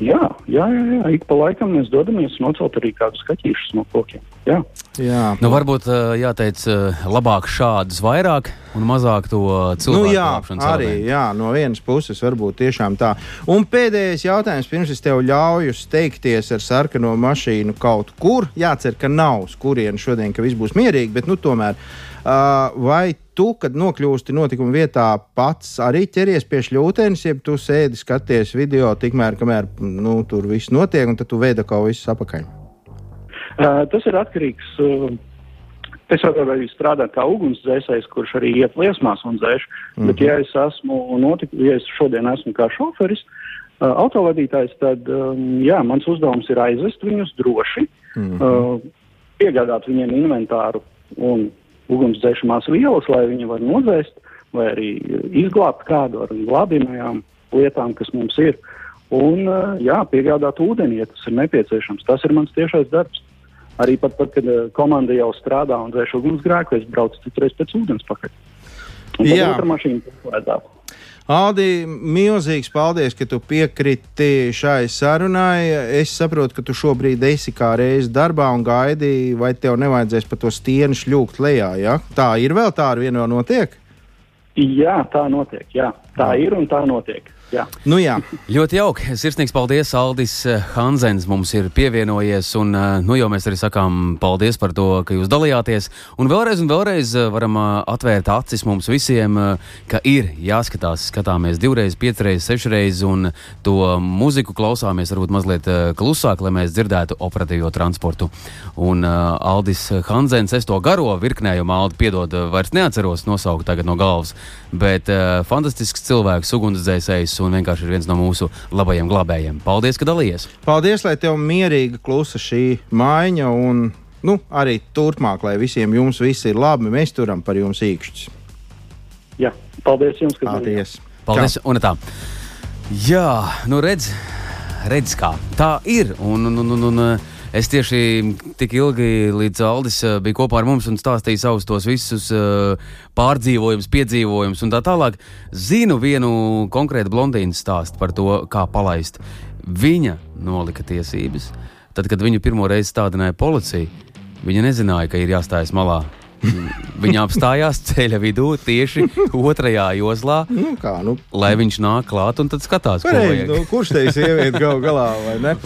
Jā, jā, jā, jā. ik pa laikam mēs dodamies nocelt arī kādus kaķīšus no kokiem. Jā. Jā. Nu, varbūt jāteic, labāk šādus vairāk un mazāk to cilvēku nu, jā, arī jā, no vienas puses, varbūt tiešām tā. Un pēdējais jautājums, pirms es tev ļauju steigties ar sarkano mašīnu kaut kur. Jācer, ka nav uz kurienu šodien, ka viss būs mierīgi, bet nu, tomēr. Vai tu, kad nokļūsti notikuma vietā, pats arī ķeries pie šļūtenes, jeb tu sēdi, skaties video, tikmēr, kamēr nu, tur viss notiek, un tad tu veidi kaut ko visu apakaļ? Uh, tas ir atkarīgs. Uh, es varu strādāt kā ugunsdzēsējs, kurš arī iet liesmās un dzēš. Mm -hmm. Bet, ja es esmu notik, ja es šodien esmu kā šoferis, uh, autovadītājs, tad um, jā, mans uzdevums ir aizvest viņus droši, mm -hmm. uh, piegādāt viņiem inventāru un ugunsdzēšamās vielas, lai viņi var nodzēst, vai arī izglābt kādu ar glābjamajām lietām, kas mums ir. Un, jā, piegādāt ūdeni, ja tas ir nepieciešams. Tas ir mans tiešais darbs. Arī pat, pat kad komanda jau strādā un dzēš ugunsgrēku, es braucu citreiz pēc ūdens pakaļ. Un jā, ar mašīnu vajadzētu. Aldi, milzīgs paldies, ka tu piekriti šai sarunai. Es saprotu, ka tu šobrīd esi kā reizes darbā un gaidi, vai tev nevajadzēs pa to stieni šļūkt lejā. Ja? Tā ir vēl tā, ar vienu vēl notiek. Jā, tā notiek. Jā. Tā ir un tā notiek. Jā. Nu, jā. Ļoti jauki. Sirsnīgs paldies. Aldis eh, Hansens mums ir pievienojies. Un, eh, nu, jau mēs arī sakām paldies par to, ka jūs dalījāties. Un vēlreiz, un vēlreiz eh, varam atvērt acis mums visiem, ka ir jāskatās. Skatāmies divreiz, piecreiz, sešreiz, un to muziku klausāmies varbūt mazliet klusāk, lai mēs dzirdētu operatīvo transportu. Un Aldis Hansens, es to garo virknējumu, Aldi, piedod, vairs neatceros nosaukt tagad no galvas, bet fantastisks cilvēks, ugunsdzēsējs un vienkārši ir viens no mūsu labajiem glābējiem. Paldies, ka dalījies! Paldies, lai tev mierīga klusa šī maiņa un nu, arī turpmāk, lai visiem jums viss ir labi. Mēs turam par jums īkšķus. Jā, paldies jums, ka Paldies! Paldies! Čau. Un tā! Jā, nu redz, redz kā tā ir. Un, un, un, un, un, Es tieši tik ilgi, līdz Aldis uh, bija kopā ar mums un stāstīja savus tos visus uh, pārdzīvojumus, piedzīvojumus un tā tālāk. Zinu vienu konkrētu blondīnu stāstu par to, kā palaist. Viņa nolika tiesības. Tad, kad viņu pirmo reizi stādināja policija, viņa nezināja, ka ir jāstājas malā Viņa apstājās ceļa vidū tieši otrajā joslā, nu, kā, nu. lai viņš nāk klāt un tad skatās, Pareiz, nu, kurš te ir sieviete gal galā.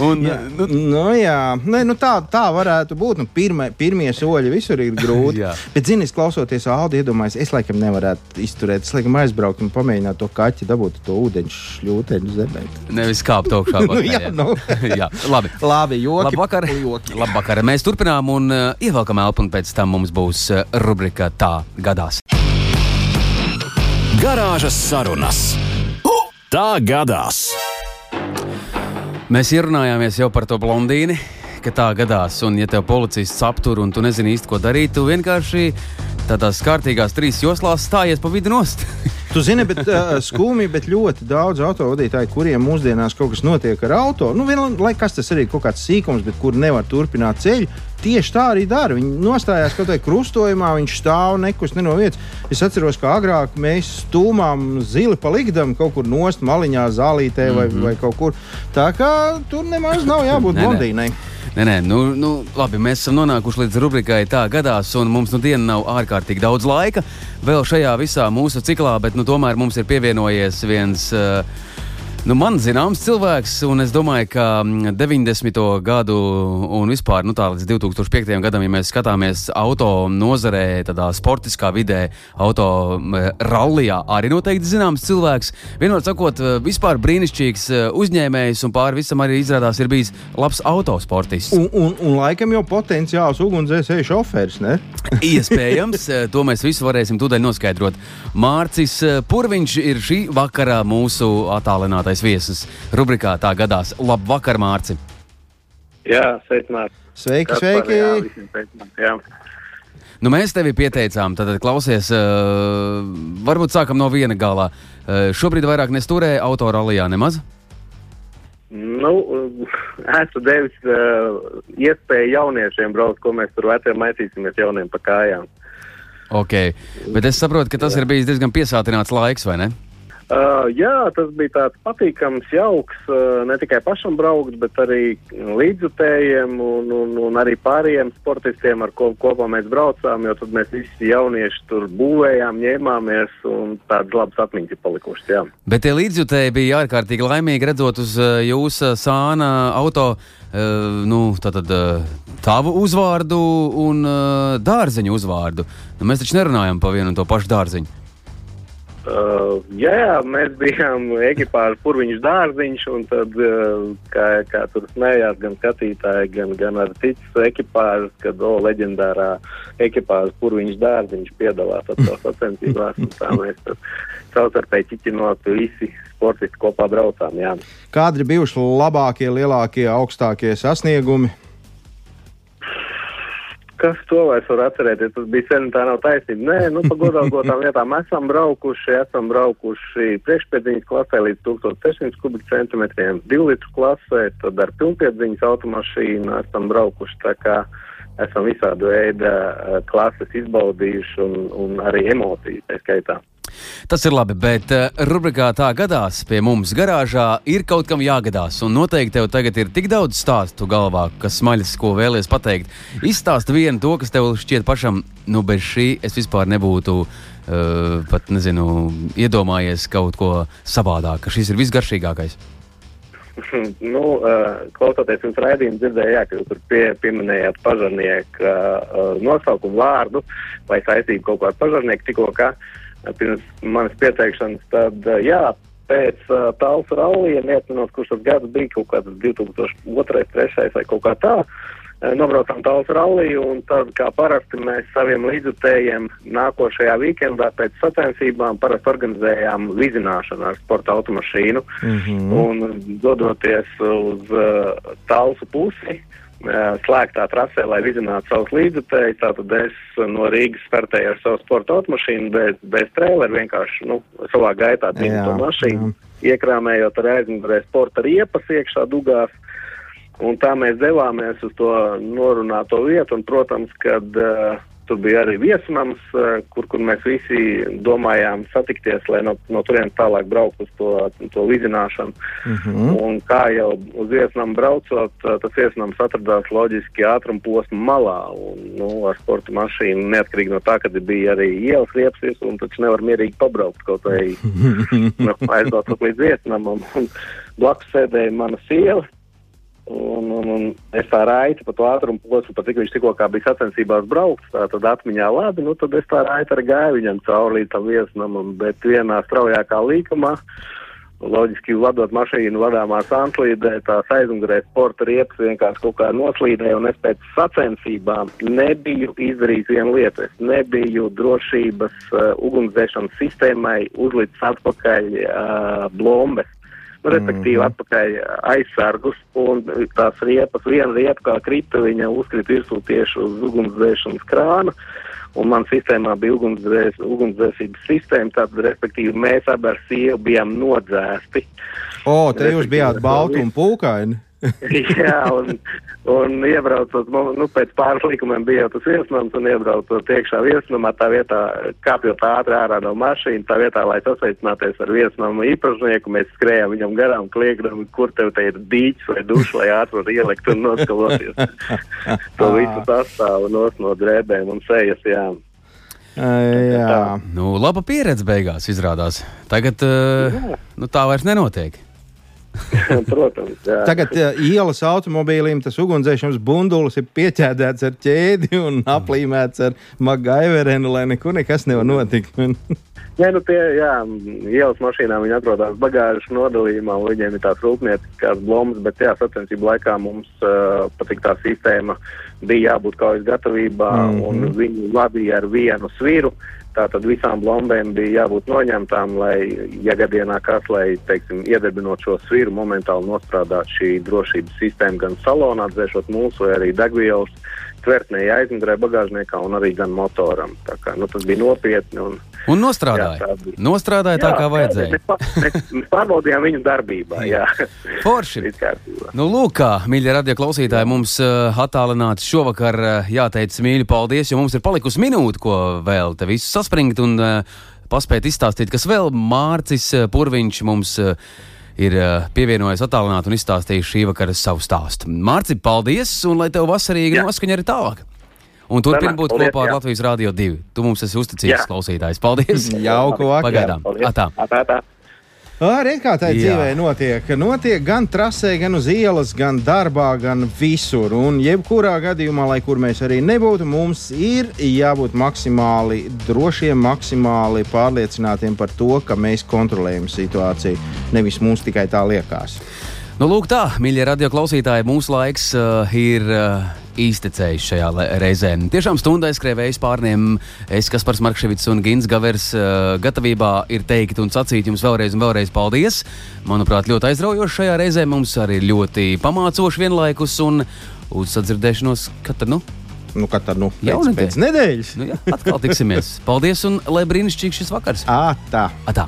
Un, jā, nu, nu, jā. Nē, nu, tā, tā varētu būt. Nu, pirmie, pirmie soļi visur ir grūti. bet, zini, klausoties audio, iedomājos, es laikam nevarētu izturēt. Es laikam aizbraukt un pamēģināt to kaķi dabūt to ūdeņu šļūteņu zemē. Nevis kāpt augšā. nu, jā, nu. jā, labi. Labi, joki. Labvakar. Joki. Labvakar. Mēs turpinām un uh, ievelkam elpu un pēc tam mums būs uh, rubrika Tā gadās. Garāžas sarunas. Tā gadās. Mēs ierunājāmies jau par to blondīni, ka tā gadās. Un, ja tev policists aptur un tu nezini īsti, ko darīt, tu vienkārši tādās kārtīgās trīs joslās stājies pa vidu nost. Tu zini, bet uh, skumji, bet ļoti daudz autovadītāju, kuriem mūsdienās kaut kas notiek ar auto, nu, vienlaikus kas tas arī ir kaut kāds sīkums, bet kur nevar turpināt ceļu. Tieši tā arī dara. Viņi nostājās kaut kādā krustojumā, viņš stāv nekus ne no vietas. Es atceros, ka agrāk mēs stūmām zili pa likdam kaut kur nost maliņā, zālītē vai, mm -hmm. vai kaut kur. Tā kā tur nemaz nav jābūt blondīnai. Nē, nē, nu, nu, labi, mēs esam nonākuši līdz rubrikai tā gadās, un mums nu diena nav ārkārtīgi daudz laika vēl šajā visā mūsu ciklā, bet nu, tomēr mums ir pievienojies viens. Uh, Nu, man zināms cilvēks, un es domāju, ka 90. Mm, gadu un vispār nu, tā, līdz 2005. gadam, ja mēs skatāmies auto nozarē, tādā sportiskā vidē, auto mm, rallijā, arī noteikti zināms cilvēks. Vienot sakot, vispār brīnišķīgs uzņēmējs un pāri visam arī izrādās ir bijis labs autosportists. Un, un, un laikam jau potenciāls ugunsdzēsēju šoferis, ne? Iespējams, eh, to mēs visu varēsim tūdaļ noskaidrot. Mārcis eh, Purviņš ir šī vakara mūsu attālinātais mīļākais viesis rubrikā Tā gadās. Labvakar, Mārci! Jā, sveicināt! Sveiki, sveiki! Jā, Nu, mēs tevi pieteicām, tad klausies, uh, varbūt sākam no viena galā. Uh, šobrīd vairāk nestūrē autoralijā nemaz. Nu, esmu devis uh, iespēju jauniešiem braukt, ko mēs tur veciem maisīsimies jauniem pa kājām. Ok, bet es saprotu, ka tas Jā. ir bijis diezgan piesātināts laiks, vai ne? Uh, jā, tas bija tāds patīkams, jauks, uh, ne tikai pašam braukt, bet arī līdzjutējiem un, un, un arī pārējiem sportistiem, ar ko kopā mēs braucām, jo tad mēs visi jaunieši tur būvējām, ņēmāmies un tādas labas atmiņas ir palikušas. Jā. Bet tie līdzjutēji bija ārkārtīgi laimīgi redzot uz uh, jūsu sāna auto. Uh, nu, tātad uh, tavu uzvārdu un uh, dārzeņu uzvārdu. Nu, mēs taču nerunājam par vienu un to pašu dārziņu. Uh, jā, mēs bijām ekipāža purviņš dārziņš, un tad, uh, kā, kā tur smējās gan skatītāji, gan, gan ar citas ekipāžas, kad, o, leģendārā ekipāža purviņš dārziņš piedalās atkal sacensībās, un tā mēs tur savstarpēji ķiķinot visi sportisti kopā braucām, jā. Kādi bijuši labākie, lielākie, augstākie sasniegumi? Kas to vairs var atcerēties? Tas bija sen, tā nav taisnība. Nē, nu, pa godāgotām vietām esam braukuši, esam braukuši priekšpēdiņas klasē līdz 1600 kubikcentimetriem, 2 litru klasē, tad ar pilnpiedziņas automašīnu esam braukuši tā kā esam visādu veidu klases izbaudījuši un, un arī emocijas tā skaitā. Tas ir labi, bet uh, rubrikā tā gadās pie mums garāžā ir kaut kam jāgadās. Un noteikti tev tagad ir tik daudz stāstu galvā, kas smaļas, ko vēlies pateikt. Izstāst vienu to, kas tev šķiet pašam, nu bez šī es vispār nebūtu uh, pat nezinu, iedomājies kaut ko savādāk, ka šis ir visgaršīgākais. nu, uh, klausoties jums raidījumu, dzirdēju, jā, ka jūs tur pie, pieminējāt pažarnieku nosaukumu vārdu vai saistību kaut kādu pažarnieku tikko kā pirms manas pieteikšanas, tad uh, jā, pēc uh, tāls rallija, neatceros, kurš tas gads bija, kaut kāds 2002, 2003 vai kaut kā tā, uh, nobraucām tāls ralliju un tad, kā parasti, mēs saviem līdzutējiem nākošajā weekendā pēc sacensībām parasti organizējām vizināšanu ar sporta automašīnu. Mm -hmm. Un dodoties uz uh, tālsu pusi, uh, slēgtā trasē, lai vizinātu savus līdzekļus, tātad es no Rīgas startēju ar savu sporta automašīnu bez, bez trēlera, vienkārši nu, savā gaitā dzīvoju to mašīnu, iekrāmējot ar aizmugurē sporta riepas iekšā dugās. Un tā mēs devāmies uz to norunāto vietu, un, protams, kad uh, tur bija arī viesnams, uh, kur, kur mēs visi domājām satikties, lai no, no turienes tālāk brauktu uz to, to vizināšanu. Mm -hmm. Un kā jau uz viesnām braucot, uh, tas viesnams atradās loģiski ātruma posma malā. Un, nu, ar sporta mašīnu neatkarīgi no tā, ka bija arī ielas riepsies, un taču nevar mierīgi pabraukt kaut vai nu, aizbraucot līdz viesnamam. Blakus sēdēja mana sieva. Un, un, un es tā raiti pa to ātrumu posmu, pat cik viņš tikko bija sacensībās braukts, tā tad atmiņā labi, nu tad es tā raiti arī gāju viņam cauri līdz tam viesnamam, bet vienā straujākā līkumā, loģiski vadot mašīnu vadāmā sanslīdē, tās aizmugurē sporta riepas vienkārši kaut kā noslīdēja, un es pēc sacensībām nebiju izdarījis vienu lietu. Es nebiju drošības uh, ugunsdzēšanas sistēmai uzlicis atpakaļ uh, blombes. Nu, respektīvi, Mhm. atpakaļ aizsargus, un tās riepas, viena riepa kā krita, viņa uzkrita virsū tieši uz ugunsdzēšanas krāna. Un man sistēmā bija ugunsdzēs, ugunsdzēsības sistēma, tātad, respektīvi, mēs abi ar sievu bijām nodzēsti. O, te jūs bijāt balti un pūkaini. Jā, un, un iebraucot, nu, pēc pāris likumiem bija jau tas viesnams, un iebraucot iekšā viesnamā, tā vietā, kāpjot ātri ārā no mašīnas, tā vietā, lai sasveicināties ar viesnamu īpašnieku, mēs skrējām viņam garām, kliegdam, kur tev te ir dīķis vai dušs, lai ātri var ielikt un noskaloties. to visu sastāvu nos no drēbēm un sejas, jā. Jā, Nu, laba pieredze beigās izrādās. Tagad uh, nu, tā vairs nenotiek. Protams, jā. Tagad uh, ielas automobīlim tas ugunsdzēšanas bundulis ir pieķēdēts ar ķēdi un aplīmēts ar magaiverenu, lai nekur nekas nevar notikt. Nē, nu tie, jā, ielas mašīnā viņi atrodas bagāžas nodalījumā, un viņiem ir tās rūpnieciskās blomas, bet jā, sacensību laikā mums uh, patīk tā sistēma, bija jābūt kaujas gatavībā, mm -hmm. un viņi vadīja ar vienu sviru. Tātad visām blombēm bija jābūt noņemtām, lai, ja gadienā kas, lai, teiksim, iedarbinot šo sviru, momentāli nostrādāt šī drošības sistēma gan salonā, dzēšot mūsu vai arī degvielas tvertnē, aizmugurē bagāžniekā un arī gan motoram. Tā kā, nu, tas bija nopietni. Un, Un nostrādāja. Jā, tā nostrādāja tā, kā vajadzēja. Mēs, pa- mēs, mēs pārbaudījām viņu darbībā. Jā, Forši. Nu, lūk, kā mīļie radio klausītāji, mums uh, attālināti šovakar uh, jāteic mīļi paldies, jo mums ir palikusi minūte, ko vēl te visu saspringt un uh, paspēt izstāstīt, kas vēl Mārcis uh, Purviņš mums uh, ir uh, pievienojies attālināti un izstāstījis šī vakara savu stāstu. Mārci, paldies, un lai tev vasarīgi Jā. noskaņa arī tālāk. Un turpini Samā, būt paldies, kopā ar jā. Latvijas Rādio 2. Tu mums esi uzticīgs Jā. klausītājs. Paldies! Jauku vakaru. Pagaidām. Atā. Atā, atā. Arī kā tā dzīvē notiek. Notiek gan trasē, gan uz ielas, gan darbā, gan visur. Un jebkurā gadījumā, lai kur mēs arī nebūtu, mums ir jābūt maksimāli drošiem, maksimāli pārliecinātiem par to, ka mēs kontrolējam situāciju. Nevis mums tikai tā liekas. Nu, lūk, tā, mīļie radio klausītāji, mūsu laiks uh, ir uh, iztecējis šajā reizē. Tiešām stundai skrēvējis pārniem es, Kaspars Markevits un Gins Gavers uh, gatavībā ir teikt un sacīt jums vēlreiz un vēlreiz paldies. Manuprāt, ļoti aizraujoši šajā reizē mums arī ļoti pamācoši vienlaikus un uz sadzirdēšanos, kad tad, nu, Nu, tad, nu, pēc, Jaunadēļ. pēc nedēļas? nu jā, atkal tiksimies. Paldies un lai brīnišķīgs šis vakars! Ā, tā. Atā!